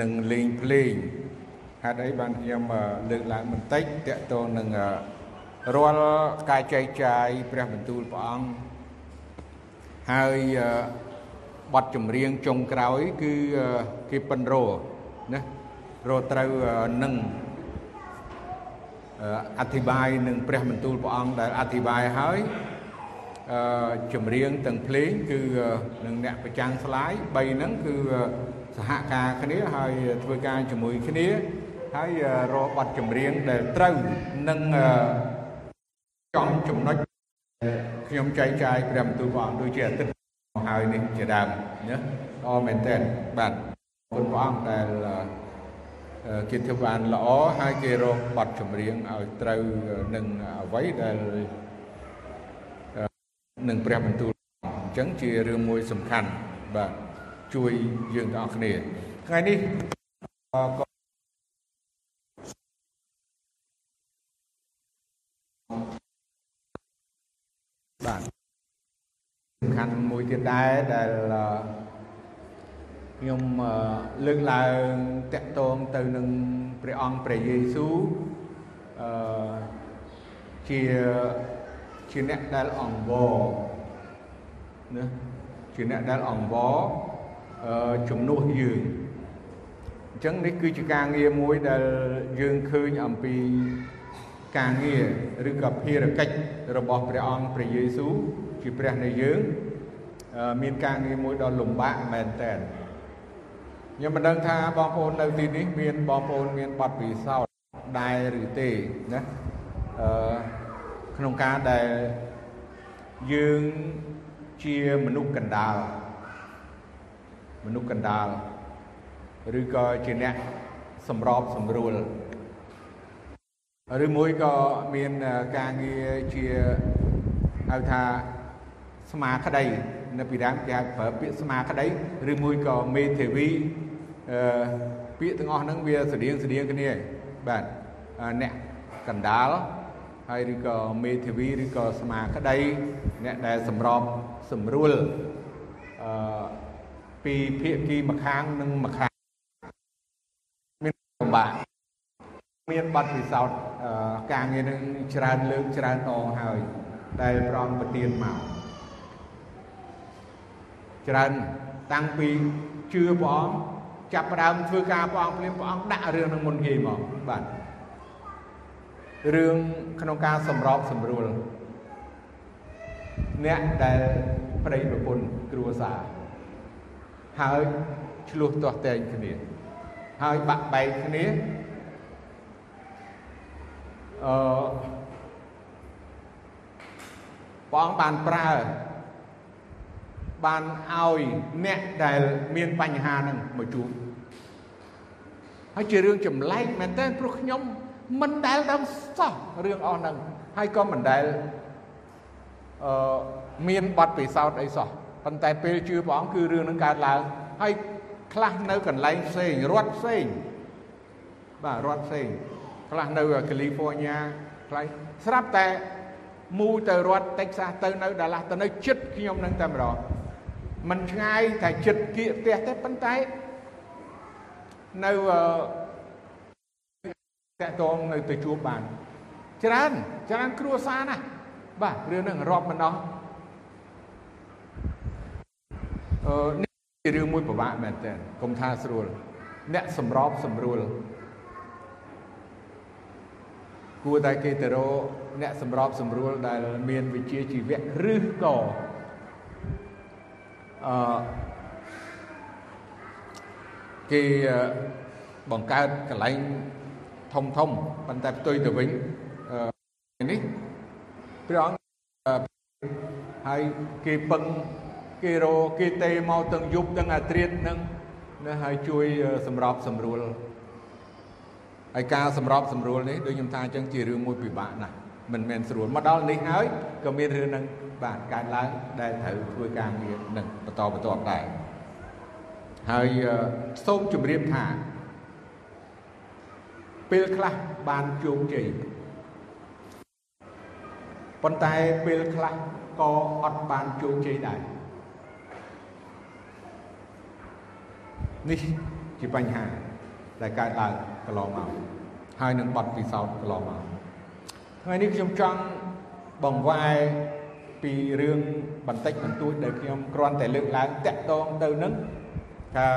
នឹងលេងភ្លេងហេតុអីបានខ្ញុំលើកឡើងបន្តិចតកតងនឹងរាល់ការចែកចាយព្រះបន្ទូលព្រះអង្គហើយបទចម្រៀងចុងក្រោយគឺគេប៉ិនរោណារោត្រូវនឹងអធិប្បាយនឹងព្រះបន្ទូលព្រះអង្គដែលអធិប្បាយហើយអឺចម្រៀងទាំងភ្លេងគឺនឹងអ្នកប្រចាំងស្លាយ3ហ្នឹងគឺ សហការគ្នាហើយធ្វើការជាមួយគ្នាហើយរកប័ណ្ណចម្រៀងដែលត្រូវនឹងចំចំណុចខ្ញុំចែកចាយព្រះបន្ទូលព្រះអង្គដូចជាអាទិត្យហើយនេះជាដើមណាល្អមែនតើបាទគុណព្រះអង្គដែលគេធ្វើបានល្អហើយគេរកប័ណ្ណចម្រៀងឲ្យត្រូវនឹងអ្វីដែលនឹងព្រះបន្ទូលអញ្ចឹងជារឿងមួយសំខាន់បាទ ជួយយើងទាំងអស់គ្នាថ្ងៃនេះក៏បាទសំខាន់មួយទៀតដែរដែលខ្ញុំលើកឡើងតកតងទៅនឹងព្រះអង្គព្រះយេស៊ូវអឺជាជាអ្នកដែលអង្វរណាជាអ្នកដែលអង្វរ ជំនួសយើងអញ្ចឹងនេះគឺជាការងារមួយដែលយើងឃើញអំពីការងារឬក៏ភារកិច្ចរបស់ព្រះអង្គព្រះយេស៊ូវជាព្រះនៃយើងមានការងារមួយដ៏លំបាកមែនតើខ្ញុំមិនដឹងថាបងប្អូននៅទីនេះមានបងប្អូនមានបទពិសោធន៍ដែរឬទេណាអឺក្នុងការដែលយើងជាមនុស្សកណ្ដាល មនុស្សកណ្ដាលឬក៏ជាអ្នកសម្របសម្រួលឬមួយក៏មានការងារជាហៅថាស្មាក្តីនៅពីដើមគេហៅប្រើពាក្យស្មាក្តីឬមួយក៏មេធាវីអឺពាក្យទាំងអស់ហ្នឹងវាស្តៀងស្តៀងគ្នាបាទអ្នកកណ្ដាលហើយឬក៏មេធាវីឬក៏ស្មាក្តីអ្នកដែលសម្របសម្រួលអឺ ពីភាគីម្ខាងនិងម្ខាងមានលំបាកមានប័ណ្ណពិសោធន៍ការងារនឹងច្រើនលើកច្រើនដងហើយ ដែលប្រងប្រទានមកច្រើនតាំងពីជឿព្រះអង្គចាប់ផ្ដើមធ្វើការព្រះអង្គភ្លាមព្រះអង្គដាក់រឿងនឹងមុនគេមកបាទរឿងក្នុងការសម្របសម្រួលអ្នកដែលប្តីប្រពន្ធគ្រួសារ ហើយឆ្លោះទាស់តែងគ្នា ហើយបាក់បែកគ្នាអឺព្រះអង្គបានប្រើបានឲ្យអ្នកដែលមានបញ្ហាហ្នឹងមកជួបហើយជារឿងចម្លែកមែនតើព្រោះខ្ញុំមិនដែលដឹងសោះរឿងអស់ហ្នឹងហើយក៏មិនដែលអឺមានប័ណ្ណពិសោធន៍អីសោះ ប៉ុន្តែពេលជឿព្រះអង្គគឺរឿងនឹងកើតឡើងហើយខ្លះនៅកន្លែងផ្សេងរដ្ឋផ្សេងបាទរដ្ឋផ្សេងខ្លះនៅកាលីហ្វ័រញ៉ាខ្លះស្រាប់តែមូទៅរដ្ឋតិចសាសទៅនៅដាឡាស់ទៅនៅចិត្តខ្ញុំនឹងតែម្ដងมันឆ្ងាយតែចិត្តគៀកផ្ទះទេប៉ុន្តែនៅតកតងនៅទៅជួបបាន ច្រើនច្រើនគ្រួសារណាស់បាទរឿងហ្នឹងរាប់មិនអស់អឺ នេះជារឿងមួយពិបាកមែនតើកុំថាស្រួល អ្នកសម្របសម្រួលគួរតែគេទៅរកអ្នកសម្របសម្រួលដែលមានវិជ្ជាជីវៈឬក៏អឺគេបង្កើតកន្លែងធំធំប៉ុន្តែផ្ទុយទៅវិញនេះព្រះអង្គហើយគេពឹង គេរគេទេមកទាំងយប់ទាំងអាត្រៀតនឹងណាហើយជួយសម្របសម្រួលហើយការសម្របសម្រួលនេះដូចខ្ញុំថាអញ្ចឹងជារឿងមួយពិបាកណាស់មិនមែនស្រួលមកដល់នេះហើយក៏មានរឿងនឹងបាទកើតឡើងដែលត្រូវធ្វើការងារនឹងបន្តបន្តដែរហើយសូមជម្រាបថាពេលខ្លះបានជោគជ័យប៉ុន្តែពេលខ្លះក៏អត់បានជោគជ័យដែរ នេះជាបញ្ហាដែលកើតឡើងកន្លងមកហើយនឹងបទពិសោធន៍កន្លងមកថ្ងៃនេះខ្ញុំចង់បង្វែរពីរឿងបន្តិចបន្តួចដែលខ្ញុំគ្រាន់តែលើកឡើងតាក់ទងទៅនឹងថា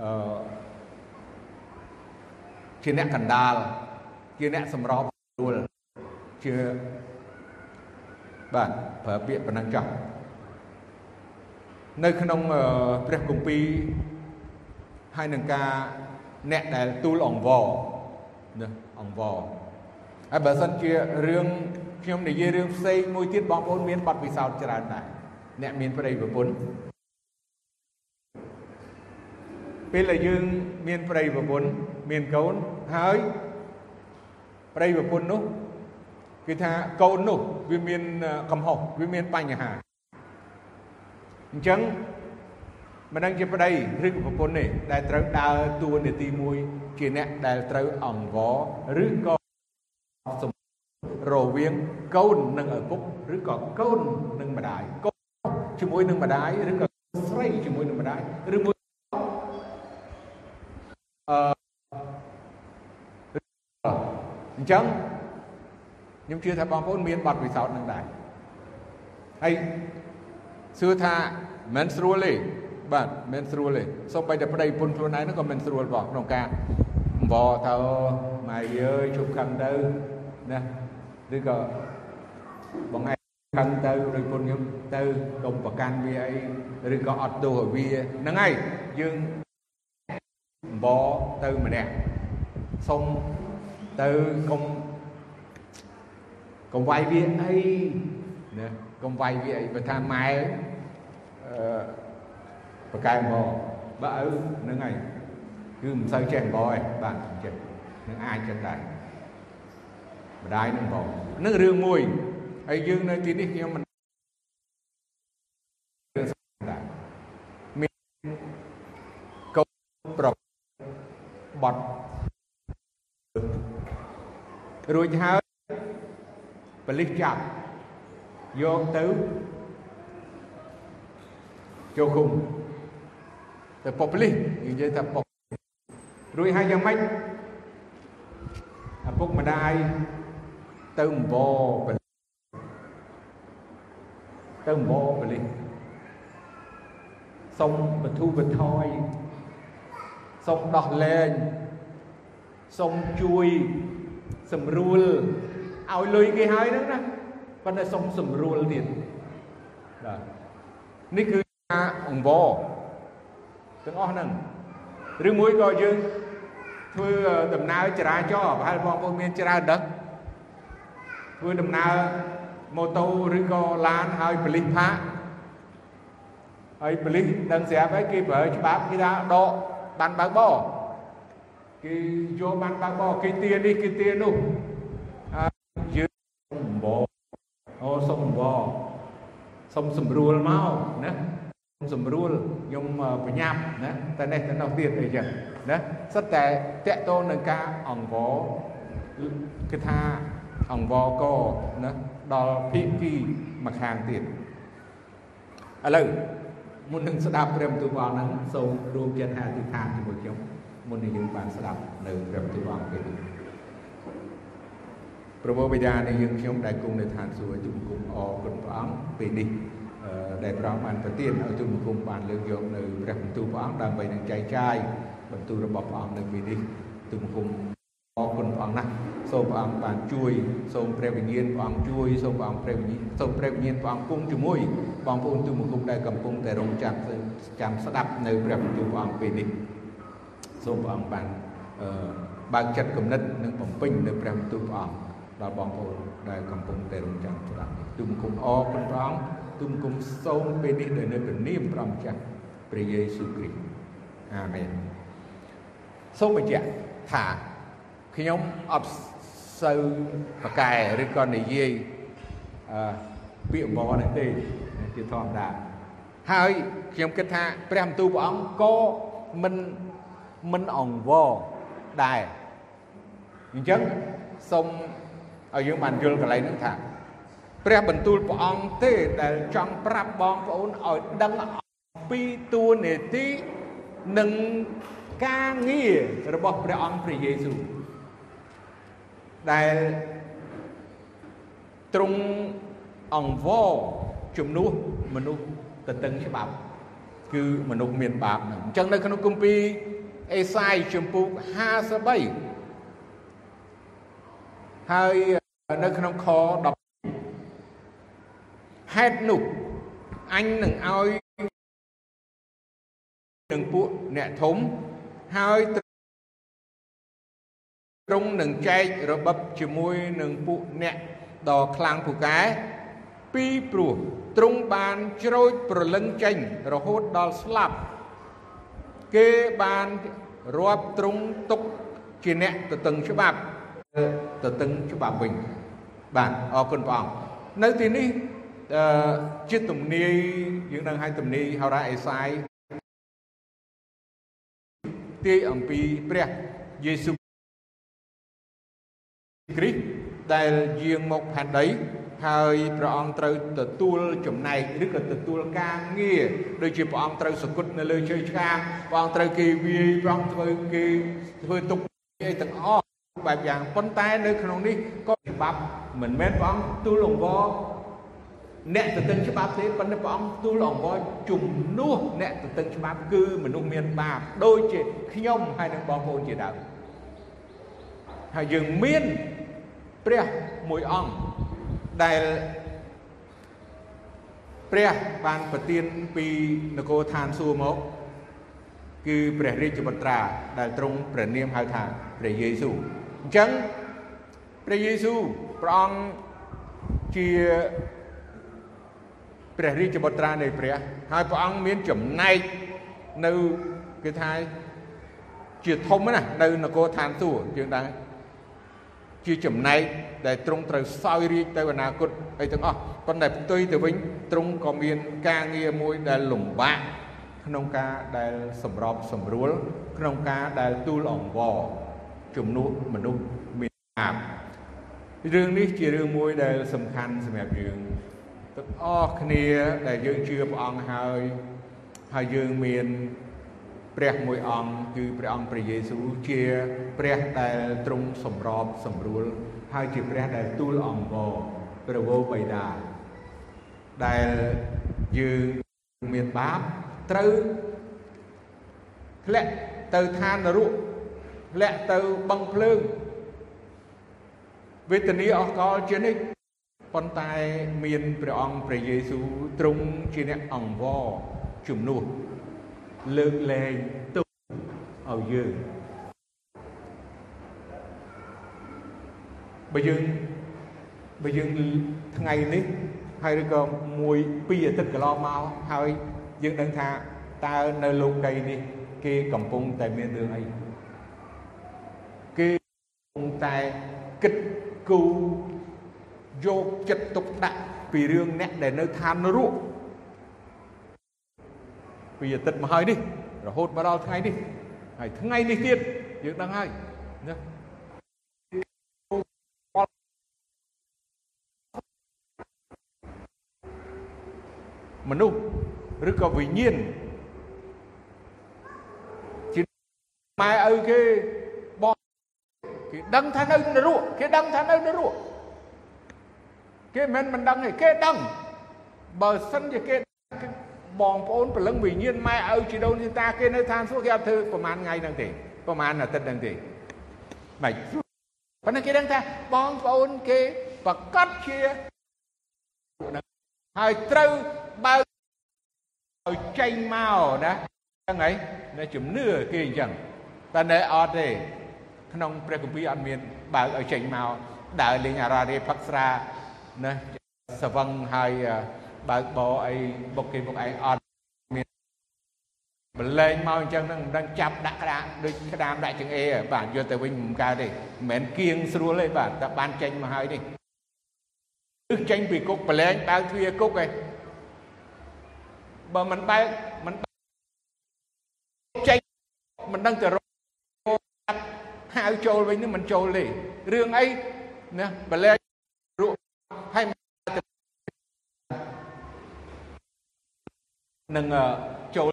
អឺជាអ្នកកណ្ដាលជាអ្នកសម្របស្រួលជាបាទប្រើពាក្យប៉ុណ្ណឹងចោះ នៅក្នុងព្រះគម្ពីរហើយនឹងការអ្នកដែលទូលអង្វរណាអង្វរហើយបើសិនជារឿងខ្ញុំនិយាយរឿងផ្សេងមួយទៀតបងប្អូនមានបទពិសោធន៍ច្រើនដែរអ្នកមានប្តីប្រពន្ធពេលដែលយើងមានប្តីប្រពន្ធមានកូនហើយប្តីប្រពន្ធនោះគឺថាកូននោះវាមានកំហុសវាមានបញ្ហា អញ្ចឹងមិនដឹងជាប្តីឬក៏ប្រពន្ធទេដែលត្រូវដើរតួនាទីមួយ ជាអ្នកដែលត្រូវអង្វរឬក៏រវាងកូននិងឪពុកឬក៏កូននិងម្ដាយកូនជាមួយនឹងម្ដាយឬក៏ស្រីជាមួយនឹងម្ដាយឬមួយអឺអញ្ចឹងខ្ញុំជឿថាបងប្អូនមានបទពិសោធន៍នឹងដែរហើយ សួរថាមិនស្រួលទេបាទមិនស្រួលទេសូម្បីតែប្តីពុនខ្លួនឯងនោះក៏មិនស្រួលផងក្នុងការអង្វរទៅម៉ែអើយជប់ខឹងទៅណាឬក៏បងឯងខឹងទៅដោយពុនខ្ញុំទៅកុំប្រកាន់វាអីឬក៏អត់ទោសឲ្យវាហ្នឹងហើយយើងអង្វរទៅម្នាក់សុំទៅកុំកុំវាយវាអីណា កុំវាយវាអីបើថាម៉ែអឺប្រកែមកបើឪហ្នឹងហើយគឺមិនសូវចេះបងឯងបាទចិត្តនឹងអាចចិត្តដែរម្ដាយនឹងបងនឹងរឿងមួយហើយយើងនៅទីនេះខ្ញុំមិនរឿងដែរមានកូនប្រុសបត់រួចហើយប៉លិសចាប់ យកទៅចូលឃុំទៅប៉ុប៉លិសនិយាយថាប៉ុរួចហើយយ៉ាងម៉េចឪពុកម្ដាយទៅអង្វរប៉លិសទៅអង្វរប៉លិសសុំបធូបថយសុំដោះលែងសុំជួយសម្រួលឲ្យលុយគេហើយហ្នឹងណា ប៉ុន្តែសុំសម្រួលទៀតបាទនេះគឺការអង្វរទាំងអស់ហ្នឹងឬមួយក៏យើងធ្វើដំណើរចរាចរណ៍ប្រហែលបងប្អូនមានច្រើនដឹកធ្វើដំណើរម៉ូតូឬក៏ឡានហើយប៉លិសផាកហើយប៉លិសដឹងស្រាប់ហើយគេប្រើច្បាប់គេថាដកបានបើកបរគេយកបានបើកបរគេទានេះគេទានោះយើងអំប អូសុំអំបសុំសម្រួលមកណាសម្រួលខ្ញុំប្រញាប់ណាតែនេះតែនោះទៀតអីចឹងណាសិតតែតកតូននឹងការអង្វរគឺថាអង្វរកណាដល់ភិក្ខីមួយខាងទៀតឥឡូវមុននឹងស្ដាប់ព្រះបន្ទូលព្រះអង្គហ្នឹងសូមរួមចិត្តអធិដ្ឋានជាមួយខ្ញុំមុននឹងយើងបានស្ដាប់នៅព្រះបន្ទូលព្រះអង្គពេលនេះ ព្រះបិតានៃយើងខ្ញុំដែលគង់នៅឋានសួគ៌ជុំគុំអរគុណព្រះអង្គពេលនេះដែលព្រះអង្គបានប្រទានឲ្យជុំគុំបានលើកយកនៅព្រះបន្ទូលព្រះអង្គដើម្បីនឹងចែកចាយបន្ទូលរបស់ព្រះអង្គនៅពេលនេះជុំគុំអរគុណព្រះអង្គណាស់សូមព្រះអង្គបានជួយសូមព្រះវិញ្ញាណព្រះអង្គជួយសូមព្រះអង្គព្រះវិញ្ញាណសូមព្រះវិញ្ញាណព្រះអង្គគង់ជាមួយបងប្អូនទូមគុំដែលកំពុងតែរងចាំចាំស្ដាប់នៅព្រះបន្ទូលព្រះអង្គពេលនេះសូមព្រះអង្គបានបើកចិត្តគំនិតនិងបំពេញនៅព្រះបន្ទូលព្រះអង្គ ដល់បងប្អូនដែលកំពុងតែរងចាំស្ដាប់នេះទូមគុំអរគុណព្រះអង្គទូមគុំសូមពេលនេះដោយនៅព្រះនាមព្រះម្ចាស់ព្រះយេស៊ូវគ្រីស្ទអាមែនសូមបញ្ជាក់ថាខ្ញុំអត់សូវប្រកែឬក៏និយាយអឺពាក្យអំបនេះទេជាធម្មតាហើយខ្ញុំគិតថាព្រះបន្ទូលព្រះអង្គក៏មិនមិនអង្វរដែរអញ្ចឹងសូម ឲ្យយើងបានយល់កន្លែងហ្នឹងថាព្រះបន្ទូលព្រះអង្គទេដែលចង់ប្រាប់បងប្អូនឲ្យដឹងពីតួនាទីនិងការងាររបស់ព្រះអង្គព្រះយេស៊ូវដែលទ្រង់អង្វរជំនួសមនុស្សទៅតឹងច្បាប់ គឺមនុស្សមានបាបហ្នឹងអញ្ចឹងនៅក្នុងគម្ពីរអេសាយជំពូក53ហើយ នៅក្នុងខ10ហេតុនោះអញនឹងឲ្យនឹងពួកអ្នកធំហើយទ្រង់នឹងចែករបបជាមួយនឹងពួកអ្នកដ៏ខ្លាំងពូកែពីព្រោះទ្រង់បានជ្រោចប្រលឹងចេញរហូតដល់ស្លាប់ គេបានរាប់ទ្រង់ទុកជាអ្នកទទឹងច្បាប់ទទឹងច្បាប់វិញ បាទអរគុណព្រះអង្គនៅទីនេះអឺជាទំនាយយើងនឹងឲ្យទំនាយហោរាអេសាយទាយអំពីព្រះយេស៊ូវគ្រីស្ទដែលយាងមកផែនដីហើយព្រះអង្គត្រូវទទួលចំណែកឬក៏ទទួលការងារដូចជាព្រះអង្គត្រូវសគត់នៅលើជើងឆ្កាងព្រះអង្គត្រូវគេវាយព្រះអង្គធ្វើគេធ្វើទុកអីទាំងអស់ បែបយ៉ាងប៉ុន្តែនៅក្នុងនេះក៏ច្បាប់មិនមែនព្រះអង្គទូលអង្វរអ្នកទៅទិញច្បាប់ទេប៉ុន្តែព្រះអង្គទូលអង្វរជំនួសអ្នកទៅទិញច្បាប់គឺមនុស្សមានបាបដូចជាខ្ញុំហើយនឹងបងប្អូនជាដើមហើយយើងមានព្រះមួយអង្គដែលព្រះបានប្រទានពីនគរឋានសួគ៌មកគឺព្រះរាជបុត្រាដែលទ្រង់ព្រះនាមហៅថាព្រះយេស៊ូវ អញ្ចឹងព្រះយេស៊ូវព្រះអង្គជាព្រះរាជបុត្រានៃព្រះ ហើយព្រះអង្គមានចំណែកនៅគេថាជាធំណាស់នៅនគរឋានសួគ៌យើងដឹងជាចំណែកដែលទ្រង់ត្រូវសោយរាជទៅអនាគតអីទាំងអស់ប៉ុន្តែផ្ទុយទៅវិញទ្រង់ក៏មានការងារមួយដែលលំបាកក្នុងការដែលសម្របសម្រួល ក្នុងការដែលទូលអង្វរ ជំនួសមនុស្សមានបាបរឿងនេះជារឿងមួយដែលសំខាន់សម្រាប់យើងទាំងអស់គ្នាដែលយើងជឿព្រះអង្គហើយហើយយើងមានព្រះមួយអង្គគឺព្រះអង្គព្រះយេស៊ូវជាព្រះដែលទ្រង់សម្របសម្រួល ហើយជាព្រះដែលទូលអង្វរព្រះវរបិតាដែលយើងមានបាបត្រូវធ្លាក់ទៅឋាននរក ធ្លាក់ទៅបឹងភ្លើងវេទនាអស់កលជានិច្ចប៉ុន្តែមានព្រះអង្គព្រះយេស៊ូវទ្រង់ជាអ្នកអង្វរជំនួសលើកលែងទុកឲ្យយើងបើយើងបើយើងថ្ងៃនេះហើយឬក៏មួយពីរអាទិត្យកន្លងមកហើយយើងដឹងថាតើនៅលោកីនេះគេកំពុងតែមានរឿងអីគេ កំពុងតែគិតគូរយកចិត្តទុកដាក់ពីរឿងអ្នកដែលនៅឋាននរកពីអាទិត្យមកហើយនេះរហូតមកដល់ថ្ងៃនេះហើយថ្ងៃនេះទៀតយើងដឹងហើយណាមនុស្សឬក៏វិញ្ញាណជាម៉ែឪគេបង គេដឹងថានៅនរកគេដឹងថានៅនរកគេមិនមិនដឹងទេគេដឹងបើសិនជាគេបងប្អូនព្រលឹងវិញ្ញាណម៉ែឪជីដូនជីតាគេនៅឋានសួគ៌គេអត់ធ្វើប្រហែលថ្ងៃហ្នឹងទេប្រហែលអាទិត្យហ្នឹងទេមិនប៉ុន្តែគេដឹងថាបងប្អូនគេប្រកាសជាហើយត្រូវបើកឲ្យចេញមកណាហ្នឹងហើយនៅជំនឿគេអញ្ចឹងតែនៅអត់ទេ ក្នុងព្រះគម្ពីរអត់មានបើកឲ្យចេញមកដើរលេងអារ៉ារេផឹកស្រាណាសវឹងហើយបើកបអីបុកគេបុកឯងអត់មានបលែងមកអញ្ចឹងហ្នឹងមិនដឹងចាប់ដាក់ក្តារដូចក្តាមដាក់ចង្អេបាទយកទៅវិញមិនកើតទេមិនមែនគៀងស្រួលទេបាទតែបានចេញមកហើយនេះគឺចេញពីគុកបលែងបើកទ្វារគុកឯងបើមិនបើកមិនចេញមិនដឹងទៅរក ហៅចូលវិញនឹងមិនចូលទេរឿងអីណាបលែងរក់ហើយនឹងចូល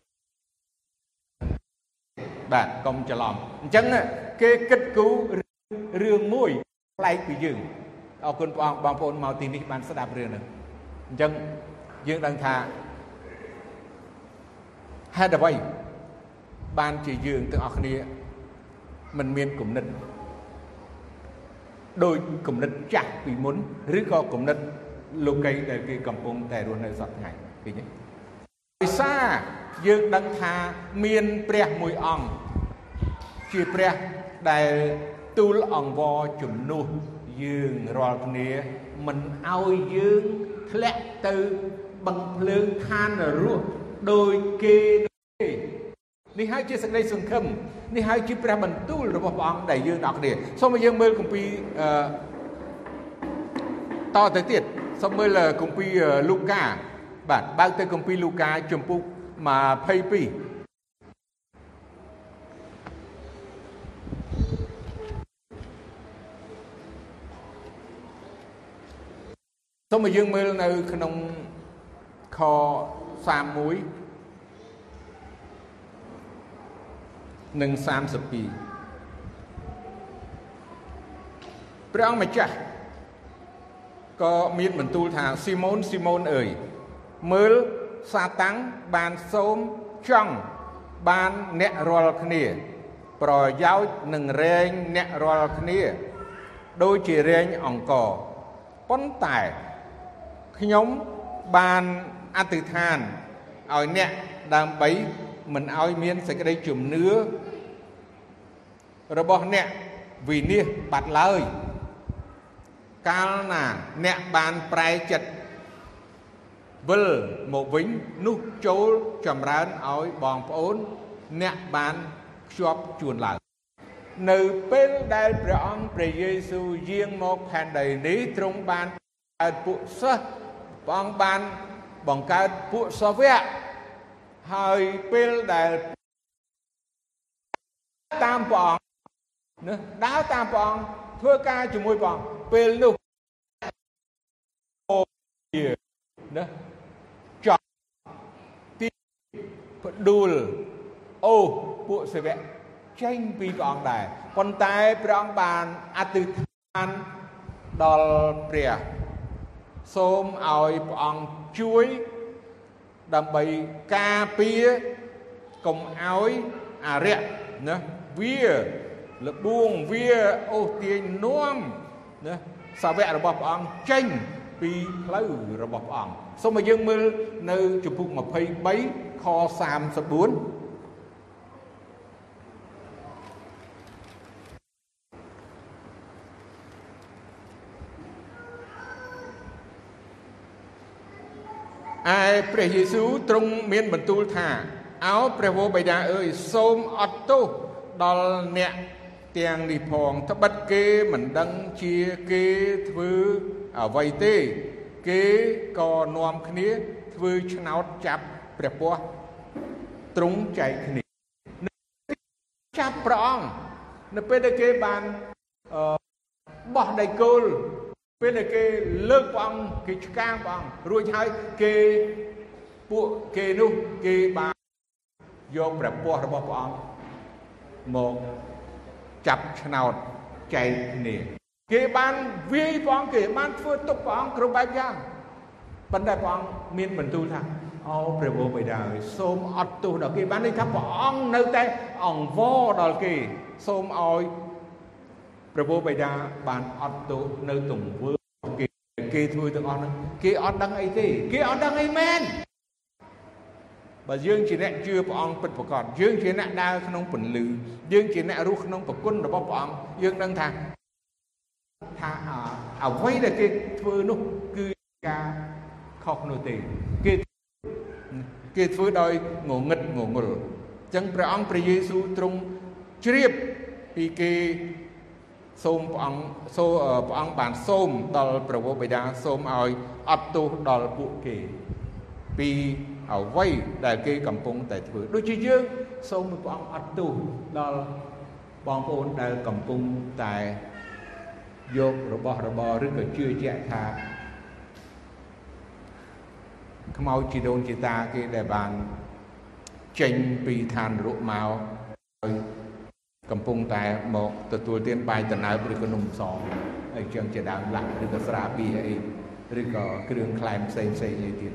បាទកុំច្រឡំអញ្ចឹងគេគិតគូររឿងមួយប្លែកពីយើងអរគុណព្រះអង្គបងប្អូនមកទីនេះបានស្ដាប់រឿងហ្នឹងអញ្ចឹងយើងដឹងថាហេតុអ្វីបានជាយើងទាំងអស់គ្នា មិនមានគំនិតដោយគំនិតចាស់ពីមុនឬក៏គំនិតលោកីដែលគេកំពុងតែរស់នៅសពថ្ងៃឃើញទេដោយសារយើងដឹងថាមានព្រះមួយអង្គជាព្រះដែលទូលអង្វរជំនួសយើងរាល់គ្នាមិនឲ្យយើងធ្លាក់ទៅបឹងភ្លើងឋាននរកដោយគេ នេះហើយជាសេចក្តីសង្ឃឹមនេះហើយជាព្រះបន្ទូលរបស់ព្រះអង្គដែលយើងដល់គ្នាសូមឲ្យយើងមើលគម្ពីរអឺតទៅទៀតសូមមើលគម្ពីរលូកាបាទបើកទៅគម្ពីរលូកាជំពូក22សូមឲ្យយើងមើលនៅក្នុងខ31 និង32ព្រះអង្គម្ចាស់ក៏មានបន្ទូលថាស៊ីម៉ូនស៊ីម៉ូនអើយមើលសាតាំងបានសូមចង់បានអ្នករាល់គ្នា ប្រយោជន៍នឹងរែងអ្នករាល់គ្នា ដូចជារែងអង្គប៉ុន្តែខ្ញុំបានអធិដ្ឋានឲ្យអ្នកដើម្បី មិនឲ្យមានសេចក្តីជំនឿរបស់អ្នកវិនិច្ឆ័យបាត់ឡើយកាលណាអ្នកបានប្រែចិត្តវិលមកវិញនោះចូលចម្រើនឲ្យបងប្អូន អ្នកបានភ្ជាប់ជួនឡើងនៅពេលដែលព្រះអង្គព្រះយេស៊ូវយាងមកផែនដីនេះទ្រង់បានកើតពួកសិស្សព្រះអង្គបានបង្កើតពួកសាវក ហើយពេលដែលតាមព្រះអង្គណាដើរតាមព្រះអង្គធ្វើការជាមួយព្រះអង្គពេលនោះណាចប់ទីផ្ដួលអូពួកសេវៈចេញពីព្រះអង្គដែរប៉ុន្តែព្រះអង្គបានអធិដ្ឋានដល់ព្រះសូមឲ្យព្រះអង្គជួយ ដើម្បីការពារកុំឲ្យអរិយណាវាលបួងវាអូសទាញនាំណាសាវករបស់ព្រះអង្គចេញពីផ្លូវរបស់ព្រះអង្គសូមឲ្យយើងមើលនៅជំពូក23ខ34 ឯព្រះយេស៊ូវទ្រង់មានបន្ទូលថាអោព្រះវរបិតាអើយសូមអត់ទោសដល់អ្នកទាំងនេះផងត្បិតគេមិនដឹងជាគេធ្វើអ្វីទេ គេក៏នាំគ្នាធ្វើឆ្នោតចាប់ព្រះពស់ទ្រង់ចែកគ្នាចាប់ព្រះអង្គនៅពេលដែលគេបានបោះដៃគោល ពេលដែលគេលើកព្រះអង្គគេឆ្កាងព្រះអង្គរួចហើយគេពួកគេនោះគេបានយកព្រះពស់របស់ព្រះអង្គមកចាប់ឆ្នោតចែកគ្នាគេបានវាយព្រះអង្គគេបានធ្វើទុកព្រះអង្គគ្រប់បែបយ៉ាងប៉ុន្តែព្រះអង្គមានបន្ទូលថាអូព្រះវរបិតាអើយសូមអត់ទោសដល់គេបានន័យថាព្រះអង្គនៅតែអង្វរដល់គេសូមឲ្យ ព្រះវរបិតាបានអត់ទោសនៅទង្វើគេគេធ្វើទាំងអស់ហ្នឹងគេអត់ដឹងអីទេគេអត់ដឹងអីមែនបើយើងជាអ្នកជឿព្រះអង្គពិតប្រាកដយើងជាអ្នកដើរក្នុងពន្លឺយើងជាអ្នករស់ក្នុងប្រគុណរបស់ព្រះអង្គយើងដឹងថាថាអ្វីដែលគេធ្វើនោះគឺការខុសនោះទេគេគេធ្វើដោយងងឹតងងល់អញ្ចឹងព្រះអង្គព្រះយេស៊ូវទ្រង់ជ្រាបពីគេ សូមព្រះអង្គសូព្រះអង្គបានសូមដល់ព្រះវរបិតាសូមឲ្យអត់ទោសដល់ពួកគេ ពីអ្វីដែលគេកំពុងតែធ្វើដូចជាយើងសូមព្រះអង្គអត់ទោសដល់បងប្អូនដែលកំពុងតែយករបស់របរឬក៏ជឿជាក់ថាខ្មោចជីដូនជីតាគេដែលបានចេញពីឋានរកមក កំពុងតែមកទទួលទានបាយតណើបឬក៏នំសអីចឹងជាដើមឡាក់ឬក៏ស្រាបៀអីឬក៏គ្រឿងក្លែមផ្សេងផ្សេងអីទៀត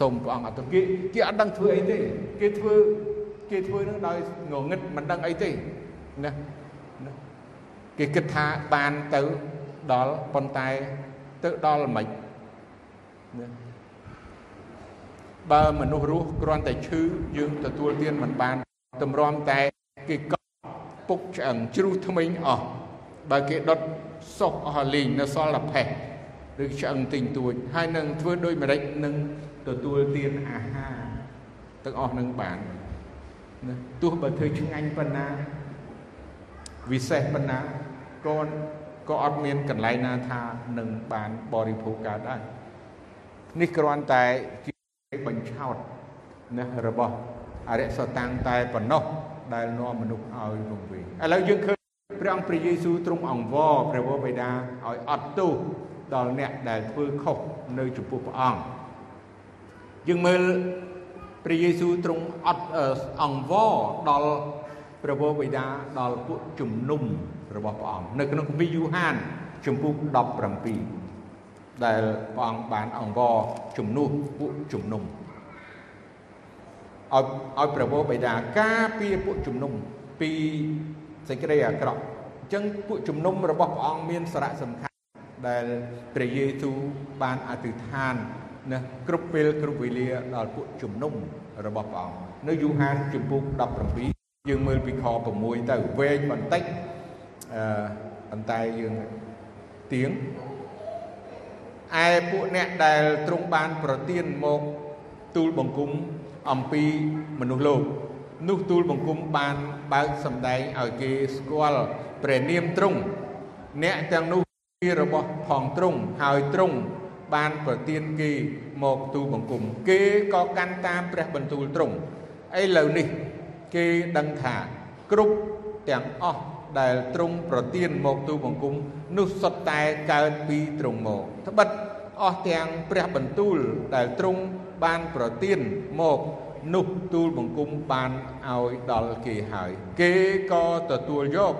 សូមព្រះអង្គអត់គេគេអត់ដឹងធ្វើអីទេគេធ្វើគេធ្វើនឹងដោយងងឹតមិនដឹងអីទេណាគេគិតថាបានទៅដល់ប៉ុន្តែទៅដល់មិនណាបើមនុស្សរស់គ្រាន់តែឈឺយើងទទួលទានមិនបានតម្រាំតែគេកប់ ពុកឆ្អឹងជ្រុះថ្មិញអស់បើគេដុតសុះអស់លីងនៅសល់តែផេះឬឆ្អឹងទិញទួចហើយនឹងធ្វើដូចម្ដេចនឹងទទួលទានអាហារទាំងអស់នឹងបានណាទោះបើធ្វើឆ្ងាញ់ប៉ុណ្ណាវិសេសប៉ុណ្ណាក៏ក៏អត់មានកន្លែងណាថានឹងបានបរិភោគកើតដែរនេះគ្រាន់តែជាបញ្ឆោតណារបស់អរិយសតាំងតែប៉ុណ្ណោះ ដែលនាំមនុស្សឲ្យវង្វេងឥឡូវយើងឃើញព្រះអង្គព្រះយេស៊ូវទ្រង់អង្វរព្រះវរបិតាឲ្យអត់ទោសដល់អ្នកដែលធ្វើខុសនៅចំពោះព្រះអង្គយើងមើលព្រះយេស៊ូវទ្រង់អត់អង្វរដល់ព្រះវរបិតាដល់ពួកជំនុំរបស់ព្រះអង្គនៅក្នុងគម្ពីរយូហានជំពូក17ដែលព្រះអង្គបានអង្វរជំនួសពួកជំនុំ ឲ្យឲ្យព្រះវរបិតាការពារពួកជំនុំពីសេចក្តីអាក្រក់អញ្ចឹងពួកជំនុំរបស់ព្រះអង្គមានសារៈសំខាន់ដែលព្រះយេស៊ូវបានអធិដ្ឋានណាគ្រប់ពេលគ្រប់វេលាដល់ពួកជំនុំរបស់ព្រះអង្គនៅយូហានជំពូក17យើងមើលពីខ6ទៅវែងបន្តិចអឺប៉ុន្តែយើងទៀងឯពួកអ្នកដែលទ្រង់បានប្រទានមកទូលបង្គំ អំពីមនុស្សលោកនោះទូលបង្គំបានបើកសម្ដែងឲ្យគេស្គាល់ព្រះនាមទ្រង់អ្នកទាំងនោះជារបស់ផងទ្រង់ហើយទ្រង់បានប្រទានគេមកទូលបង្គំគេក៏កាន់តាមព្រះបន្ទូលទ្រង់ឥឡូវនេះគេដឹងថាគ្រប់ទាំងអស់ដែលទ្រង់ប្រទានមកទូលបង្គំនោះសុទ្ធតែកើតពីទ្រង់មកត្បិតអស់ទាំងព្រះបន្ទូលដែលទ្រង់ បានប្រទានមកនោះទូលបង្គំបានឲ្យដល់គេហើយ គេក៏ទទួលយក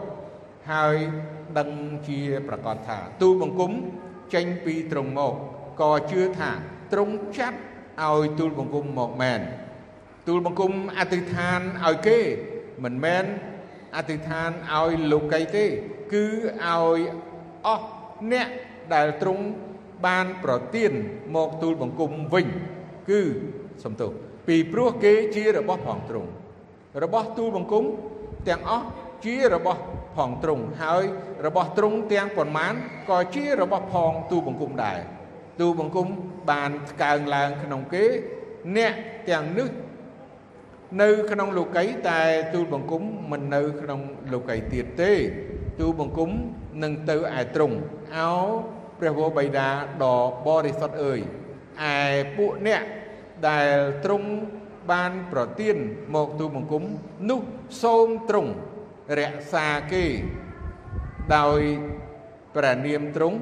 ហើយដឹងជាប្រកាសថា ទូលបង្គំចេញពីទ្រង់មកក៏ជឿថាទ្រង់ចាត់ឲ្យទូលបង្គំមកមែនទូលបង្គំអធិដ្ឋានឲ្យគេមិនមែនអធិដ្ឋានឲ្យលោកីទេ គឺឲ្យអស់អ្នកដែលទ្រង់បានប្រទានមកទូលបង្គំវិញ គឺសំទោសពីព្រោះគេជារបស់ផងទ្រង់របស់ទូលបង្គំទាំងអស់ជារបស់ផងទ្រង់ហើយរបស់ទ្រង់ទាំងប៉ុន្មានក៏ជារបស់ផងទូលបង្គំដែរទូលបង្គំបានស្កើងឡើងក្នុងគេ អ្នកទាំងនេះនៅក្នុងលោកីយតែទូលបង្គំមិននៅក្នុងលោកីយទៀតទេ ទូលបង្គំនឹងទៅឯទ្រង់អោព្រះវរបិតាដ៏បរិសុទ្ធអើយឯពួកអ្នក ដែលទ្រង់បានប្រទានមកទូលបង្គំនោះសូមទ្រង់រក្សាគេដោយព្រះនាមទ្រង់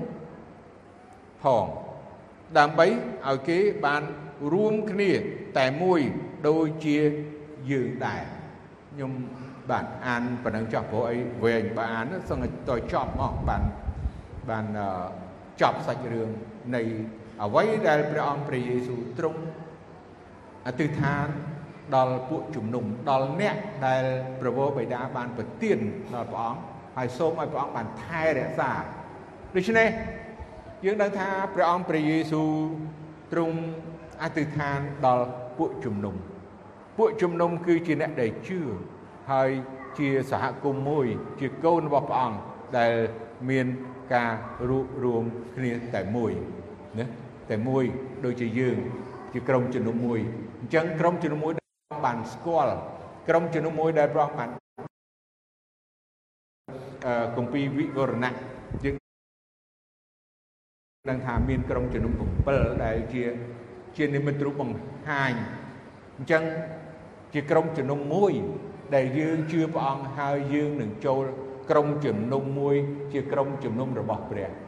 ផងដើម្បីឲ្យគេបានរួមគ្នាតែមួយដូចជាយើងដែរខ្ញុំបាទអានប៉ុណ្ណឹងចប់ព្រោះអីវែងបើអានសឹងតែចប់មកបានបានចប់សាច់រឿងនៃអ្វីដែលព្រះអង្គព្រះយេស៊ូវទ្រង់ អធិដ្ឋានដល់ពួកជំនុំដល់អ្នកដែលប្រវោបិតាបានប្រទានដល់ព្រះអង្គហើយសូមឲ្យព្រះអង្គបានថែរក្សាដូច្នេះយើងដឹងថាព្រះអង្គព្រះយេស៊ូវទ្រង់អធិដ្ឋានដល់ពួកជំនុំពួកជំនុំគឺជាអ្នកដែលជឿហើយជាសហគមន៍មួយ ជាកូនរបស់ព្រះអង្គដែលមានការរួបរวมគ្នាតែមួយណាតែមួយដូចជាយើង ជាក្រុមជំនុំមួយអញ្ចឹងក្រុមជំនុំមួយបានស្គាល់ក្រុមជំនុំមួយដែលព្រះអង្គបានអឺគម្ពីរវិវរណៈយើងដឹងថាមានក្រុមជំនុំ7ដែលជាជានិមិត្តរូបបង្ហាញអញ្ចឹងជាក្រុមជំនុំមួយ ដែលយើងជឿព្រះអង្គហើយយើងនឹងចូលក្រុមជំនុំមួយ ជាក្រុមជំនុំរបស់ព្រះខ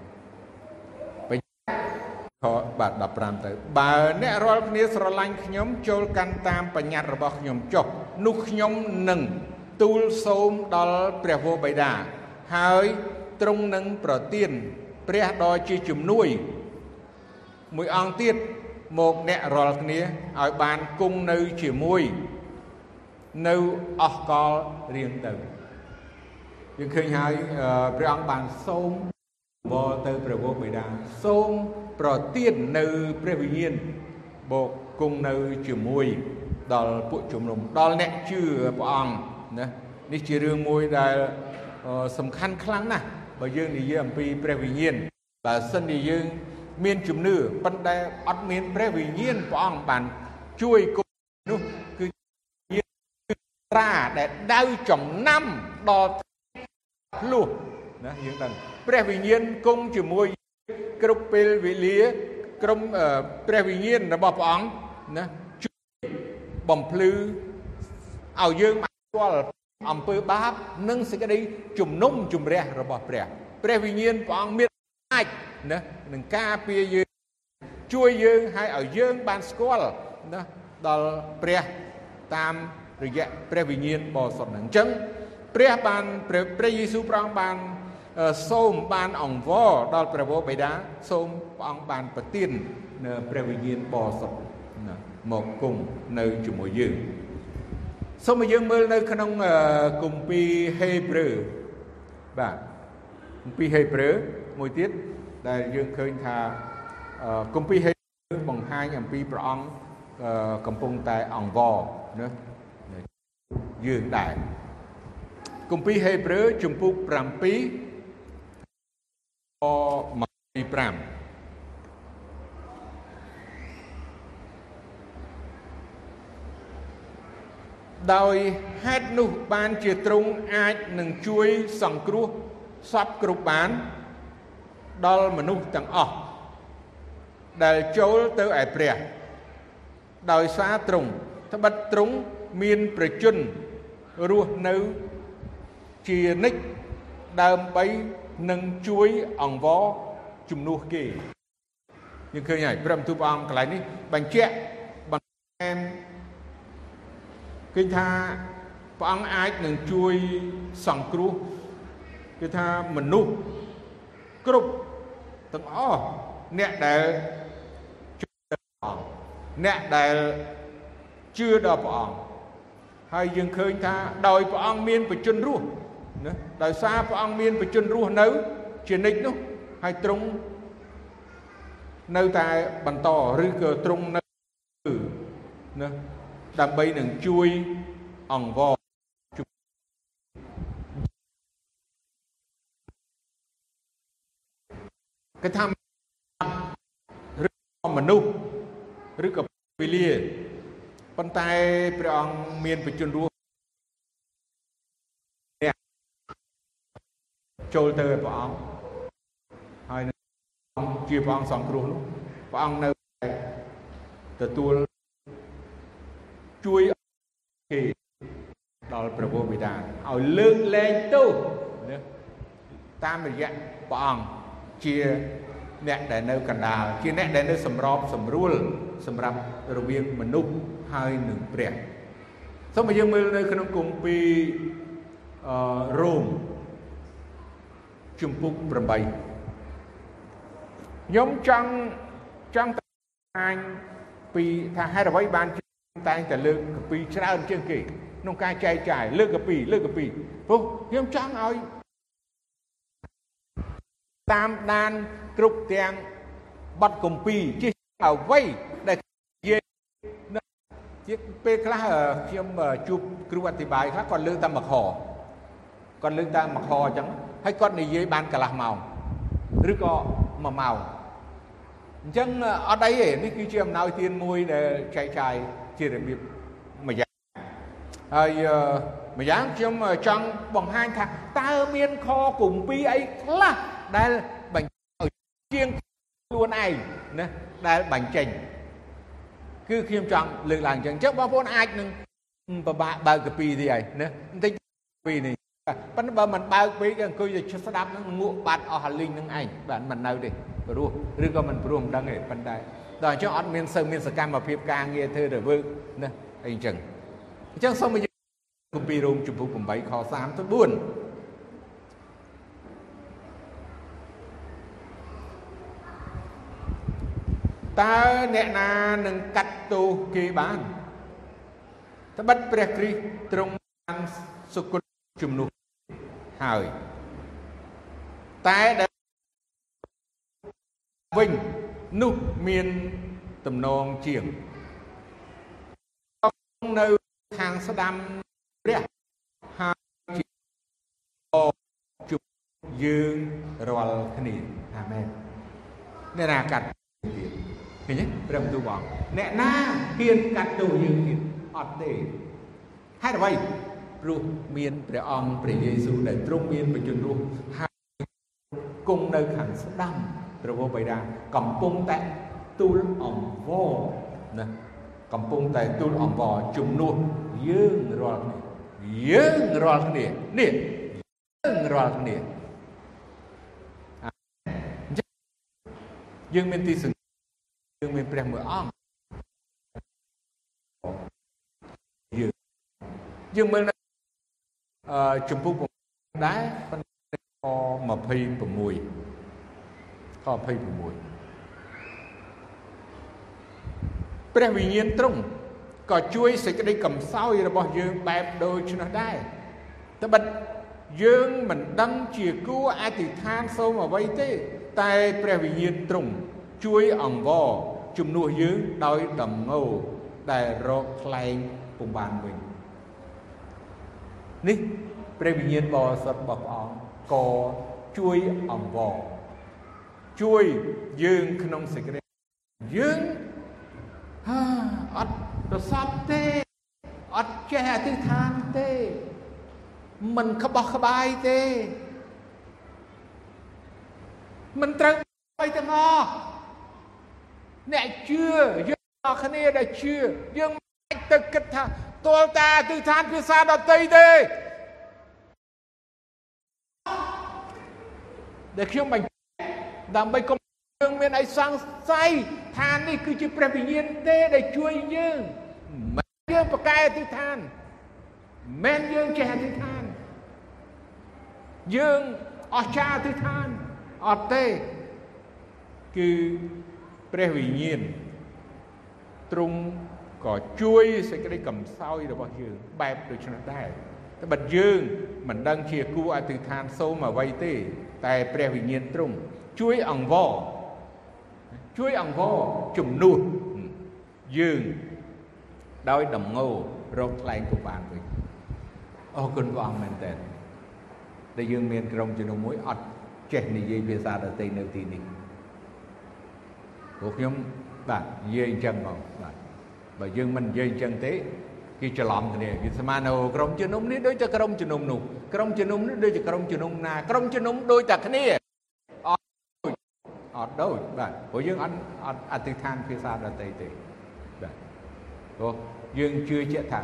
បាទ15ទៅបើអ្នករាល់គ្នាស្រឡាញ់ខ្ញុំចូលកាន់តាមបញ្ញត្តិរបស់ខ្ញុំចុះនោះខ្ញុំនឹងទូលសូមដល់ព្រះវរបិតាហើយទ្រង់នឹងប្រទានព្រះដ៏ជាជំនួយ មួយអង្គទៀតមកអ្នករាល់គ្នាឲ្យបានគង់នៅជាមួយនៅអស់កលរៀងទៅយើងឃើញហើយព្រះអង្គបានសូម បរទៅព្រះវរបិតាសូមប្រទាននៅព្រះវិញ្ញាណបូកគង់នៅជាមួយដល់ពួកជំនុំដល់អ្នកជឿព្រះអង្គណានេះជារឿងមួយដែលសំខាន់ខ្លាំងណាស់បើយើងនិយាយអំពីព្រះវិញ្ញាណបើសិនជាយើងមានជំនឿប៉ុន្តែអត់មានព្រះវិញ្ញាណព្រះអង្គបានជួយគុំនោះគឺជាត្រាដែលដៅចំណាំដល់ភ្លោះណាយើងដឹង ព្រះវិញ្ញាណគង់ជាមួយគ្រប់ពេលវេលាក្រុមព្រះវិញ្ញាណរបស់ព្រះអង្គណាជួយបំភ្លឺឲ្យយើងបានស្គាល់អំពើបាប និងសេចក្តីជំនុំជម្រះរបស់ព្រះ ព្រះវិញ្ញាណព្រះអង្គមានអាចណានឹងការពារយើងជួយយើងឲ្យឲ្យយើងបានស្គាល់ណាដល់ព្រះតាមរយៈព្រះវិញ្ញាណបរិសុទ្ធហ្នឹងអញ្ចឹងព្រះបានព្រះយេស៊ូវព្រះអង្គបាន សូមបានអង្វរដល់ព្រះវរបិតាសូមព្រះអង្គបានប្រទាននៅព្រះវិញ្ញាណបរិសុទ្ធមកគង់នៅជាមួយយើងសូមឲ្យយើងមើលនៅក្នុងគម្ពីរហេព្រើរបាទគម្ពីរហេព្រើរមួយទៀតដែលយើងឃើញថាគម្ពីរហេព្រើរបង្ហាញអំពីព្រះអង្គកំពុងតែអង្វរណាយើងដែរគម្ពីរហេព្រើរជំពូក7ខ 25ដោយហេតុនោះបានជាទ្រង់អាចនឹងជួយសង្គ្រោះសពគ្រប់បាន ដល់មនុស្សទាំងអស់ដែលចូលទៅឯព្រះ ដោយសារទ្រង់ត្បិតទ្រង់មានប្រជញ្ញរស់នៅជានិច្ចដើម្បី នឹងជួយអង្វរជំនួសគេយើងឃើញហើយព្រះបន្ទូលព្រះអង្គកន្លែងនេះបញ្ជាក់បន្ថែមឃើញថាព្រះអង្គអាចនឹងជួយសង្គ្រោះគឺថាមនុស្សគ្រប់ទាំងអស់អ្នកដែលជឿដល់ព្រះអង្គអ្នកដែលជឿដល់ព្រះអង្គហើយយើងឃើញថាដោយព្រះអង្គមានបជនរស់ ណាដោយសារព្រះអង្គមានបជនរស់នៅជានិច្ចនោះហើយទ្រង់នៅតែបន្តឬក៏ទ្រង់នៅណាដើម្បីនឹងជួយអង្វរគេថាឬមនុស្សឬក៏វេលាប៉ុន្តែព្រះអង្គមានបជនរស់អ្នក ចូលទៅព្រះអង្គហើយអង្គជាព្រះអង្គសង្គ្រោះនោះព្រះអង្គនៅទទួលជួយគេដល់ព្រះពុទ្ធបិតាឲ្យលើកលែងទោសតាមរយៈព្រះអង្គជាអ្នកដែលនៅកណ្ដាលជាអ្នកដែលនៅសម្របសម្រួលសម្រាប់រវាងមនុស្សហើយនឹងព្រះសូមឲ្យយើងមើលនៅក្នុងគម្ពីរអឺរ៉ូម ជំពូក8ខ្ញុំចង់ចង់បង្ហាញពីថាហេតុអ្វីបានតែងតែលើកកពីច្រើនជាងគេក្នុងការចែកចាយលើកកពីលើកកពីព្រោះខ្ញុំចង់ឲ្យតាមដានគ្រប់ទាំងបទកម្ពីជាអ្វីដែលនិយាយជាពេលខ្លះខ្ញុំជួបគ្រូអធិប្បាយខ្លះគាត់លើកតែមួយខ គាត់លើកតែមួយខអញ្ចឹងហើយគាត់និយាយបានកន្លះម៉ោងឬក៏មួយម៉ោងអញ្ចឹងអត់អីទេនេះគឺជាអំណោយទានមួយដែលចែកចាយជារបៀបមួយយ៉ាងហើយម្យ៉ាងខ្ញុំចង់បង្ហាញថាតើមានខគម្ពីរអីខ្លះដែលបញ្ជាងខ្លួនឯងណាដែលបញ្ចេញគឺខ្ញុំចង់លើកឡើងអញ្ចឹងអញ្ចឹងបងប្អូនអាចនឹងពិបាកបើកកាពីទីហើយណាបន្តិចពីនេះ ប៉ុន្តែបើមិនបើកពេកអង្គុយទៅស្ដាប់នឹងងក់បាត់អស់អាលីងនឹងឯងបាទមិននៅទេព្រោះឬក៏មិនព្រោះមិនដឹងទេប៉ុន្តែដល់អញ្ចឹងអត់មានសូវមានសកម្មភាពការងារធ្វើទៅវើណាអីអញ្ចឹងអញ្ចឹងសូមគម្ពីររ៉ូមជំពូក8ខ3ទៅ4តើអ្នកណានឹងកាត់ទោសគេបានត្បិតព្រះគ្រីស្ទទ្រង់បានសុគតជំនួស ហើយតែដែលវិញនោះមានតំណងជាងនៅខាងស្ដាំព្រះហើយជាជប់យើងរាល់គ្នាអាមែនអ្នកណាកាត់ទៀតឃើញទេព្រះបន្ទូលបងអ្នកណាហ៊ានកាត់ទោសយើងទៀតអត់ទេហេតុអ្វី ព្រោះមានព្រះអង្គព្រះយេស៊ូវដែលទ្រង់មានបញ្ជនរស់ហើយគង់នៅខាងស្ដាំព្រះវរបិតាកំពុងតែទូលអង្វរណាកំពុងតែទូលអង្វរជំនួសយើងរាល់គ្នាយើងរាល់គ្នានេះយើងរាល់គ្នាយើងមានទីសង្ឃយើងមានព្រះមួយអង្គយើងយើងមើល អឺចម្ពោះដែរប៉ុន្តែខ26ខ26ព្រះវិញ្ញាណទ្រង់ក៏ជួយសេចក្តីកំសោយរបស់យើងបែបដូចនោះដែរត្បិតយើងមិនដឹងជាគួរអធិដ្ឋានសូមអ្វីទេ តែព្រះវិញ្ញាណទ្រង់ជួយអង្វរជំនួសយើងដោយដំណោដែលរកថ្លែងពុំបានវិញ នេះព្រះវិញ្ញាណបរិសុទ្ធរបស់ព្រះអង្គក៏ជួយអង្វរជួយយើងក្នុងសេចក្តីយើងអត់ប្រសពទេអត់ចេះអធិដ្ឋានទេមិនក្បោះក្បាយទេមិនត្រូវអីទាំងអស់អ្នកជឿយើងអរគ្នាដែលជឿយើងមិនទៅគិតថា ទល់តាអធិដ្ឋានភាសាដតីទេដែលខ្ញុំមិនដើម្បីកុំយើងមានអីសង្ស័យថានេះគឺជាព្រះវិញ្ញាណទេដែលជួយយើងមិនយើងប្រកែអធិដ្ឋានមិនយើងចេះអធិដ្ឋានយើងអស្ចារ្យអធិដ្ឋានអត់ទេគឺព្រះវិញ្ញាណទ្រង់ ក៏ជួយសេចក្តីកំសោយរបស់យើងបែបដូចនេះដែរតែបើយើងមិនដឹងជាគួរអធិដ្ឋានសូមអ្វីទេ តែព្រះវិញ្ញាណទ្រង់ជួយអង្វរជួយអង្វរជំនួសយើងដោយដំងោរកថ្លែងពុបានវិញអរគុណព្រះអង្គមែនតើដែលយើងមានក្រុមជំនុំមួយអត់ចេះនិយាយភាសាដទៃនៅទីនេះព្រោះខ្ញុំបាទនិយាយអញ្ចឹងមកបាទ បើយើងមិននិយាយអញ្ចឹងទេគេច្រឡំគ្នាគេស្មាននៅក្រុមជំនុំនេះដូចតែក្រុមជំនុំនោះក្រុមជំនុំនេះដូចតែក្រុមជំនុំណាក្រុមជំនុំដូចតែគ្នាអត់ដូចបាទព្រោះយើងអត់អត់អធិដ្ឋានភាសាដទៃទេបាទព្រោះយើងជឿជាក់ថា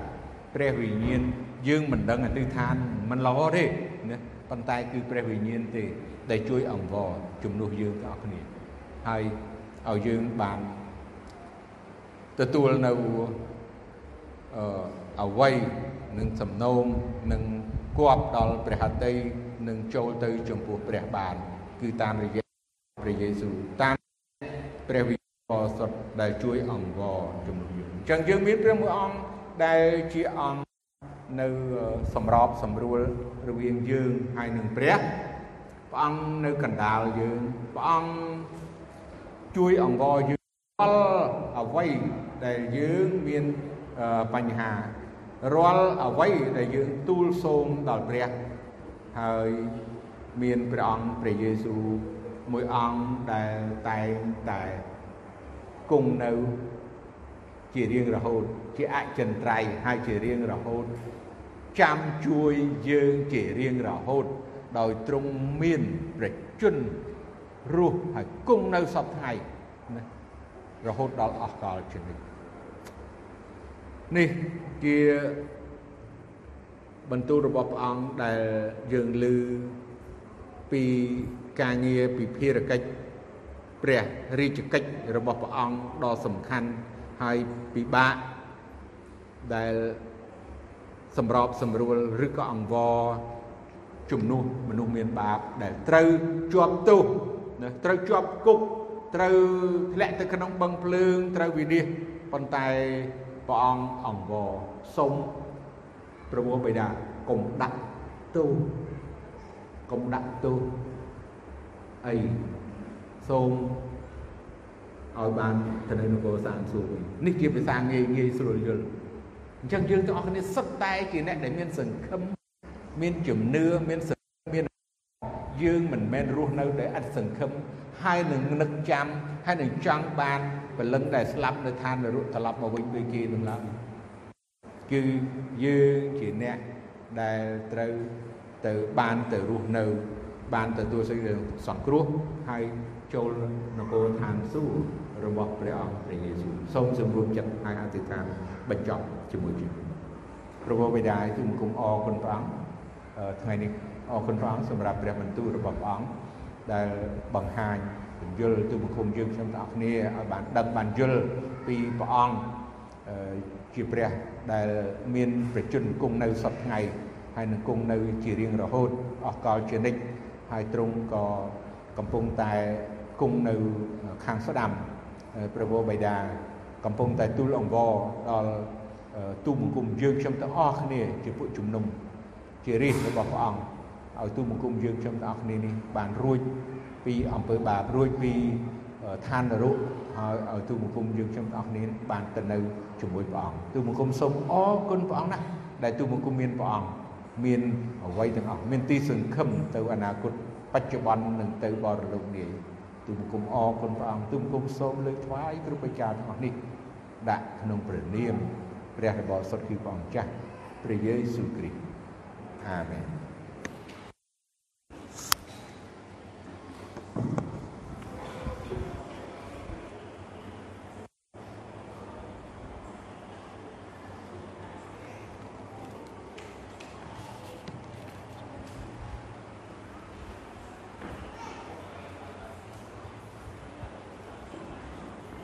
ព្រះវិញ្ញាណយើងមិនដឹងអធិដ្ឋានមិនល្អទេណាប៉ុន្តែគឺព្រះវិញ្ញាណទេ ដែលជួយអង្វរជំនួសយើងទាំងអស់គ្នាហើយឲ្យយើងបាន ទទួលនៅអឺអវ័យនឹងសំណូមនឹងគប់ដល់ព្រះហត្ថីនឹងចូលទៅចំពោះព្រះបាន គឺតាមរយៈព្រះយេស៊ូវតាមព្រះវិញ្ញាណបរិសុទ្ធដែលជួយអង្វរជំនួសយើងអញ្ចឹងយើងមានព្រះមួយអង្គដែលជាអង្គនៅសម្របសម្រួលរវាងយើងហើយនឹងព្រះព្រះអង្គនៅកណ្ដាលយើងព្រះអង្គជួយអង្វរយើង ល់អ្វីដែលយើងមានបញ្ហារាល់អ្វីដែលយើងទូលសូមដល់ព្រះហើយមានព្រះអង្គព្រះយេស៊ូវមួយអង្គដែលតែងតែគង់នៅជារៀងរហូត ជាអចិន្ត្រៃយ៍ហើយជារៀងរហូត ចាំជួយយើងជារៀងរហូត ដោយទ្រង់មានប្រជញ្ញរស់ហើយគង់នៅសពថ្ងៃណា រហូតដល់អស់កលជានិច្ចនេះជាបន្ទូលរបស់ព្រះអង្គដែលយើងឮពីការងារពីភារកិច្ចព្រះរាជកិច្ចរបស់ព្រះអង្គដ៏សំខាន់ហើយពិបាកដែលសម្របសម្រួលឬក៏អង្វរជំនួសមនុស្សមានបាបដែលត្រូវជាប់ទោសត្រូវជាប់គុក ត្រូវធ្លាក់ទៅក្នុងបឹងភ្លើងត្រូវវិនិច្ឆ័យប៉ុន្តែព្រះអង្គអង្វរសុំប្រមោះបិតាកុំដាក់ទោសកុំដាក់ទោសអីសូមឲ្យបានទៅនៅនគរសានសួគ៌វិញនេះជាភាសាងាយងាយស្រួលយល់អញ្ចឹងយើងទាំងអស់គ្នាសុទ្ធតែជាអ្នកដែលមានសង្ឃឹមមានជំនឿមានសង្ឃឹមមានយើងមិនមែនរស់នៅដោយឥតសង្ឃឹម ហើយនឹងនឹកចាំហើយនឹងចង់បានពលឹងដែលស្លាប់នៅឋាននរកត្រឡប់មកវិញដូចគេនឹងឡើយគឺយើងជាអ្នកដែលត្រូវទៅបានទៅរស់នៅ បានទទួលសេចក្តីសង្គ្រោះហើយចូលនគរឋានសួគ៌របស់ព្រះអង្គព្រះយេស៊ូវសូមសម្រួមចិត្តហើយអធិដ្ឋានបញ្ចប់ជាមួយគ្នាព្រះបិតាទូមគុំអរគុណព្រះអង្គថ្ងៃនេះអរគុណព្រះអង្គសម្រាប់ព្រះបន្ទូលរបស់ព្រះអង្គ ដែលបង្ហាញពន្យល់ទូមគុំយើងខ្ញុំទាំងអស់គ្នាឲ្យបានដឹងបានយល់ពីព្រះអង្គជាព្រះដែលមានប្រជញ្ញគង់នៅសពថ្ងៃហើយនឹងគង់នៅជារៀងរហូតអស់កលជានិច្ចហើយទ្រង់ក៏កំពុងតែគង់នៅខាងស្ដាំព្រះវរបិតាកំពុងតែទូលអង្វរដល់ទូបង្គំយើងខ្ញុំទាំងអស់គ្នាជាពួកជំនុំជារាជរបស់ព្រះអង្គ ឲ្យទូបង្គំយើងខ្ញុំទាំងអស់គ្នានេះបានរួចពីអំពើបាបរួចពីឋាននរកហើយឲ្យទូបង្គំយើងខ្ញុំទាំងអស់គ្នាបានទៅនៅជាមួយព្រះអង្គទូបង្គំសូមអរគុណព្រះអង្គណាស់ដែលទូបង្គំមានព្រះអង្គមានអ្វីទាំងអស់មានទីសង្ឃឹមទៅអនាគតបច្ចុប្បន្ននិងទៅបរលោកនាយទូបង្គំអរគុណព្រះអង្គទូបង្គំសូមលើកថ្វាយគ្រប់ប្រការទាំងអស់នេះដាក់ក្នុងព្រះនាមព្រះរបស់សុទ្ធគឺព្រះអង្គចាស់ព្រះយេស៊ូវគ្រីស្ទអាមែន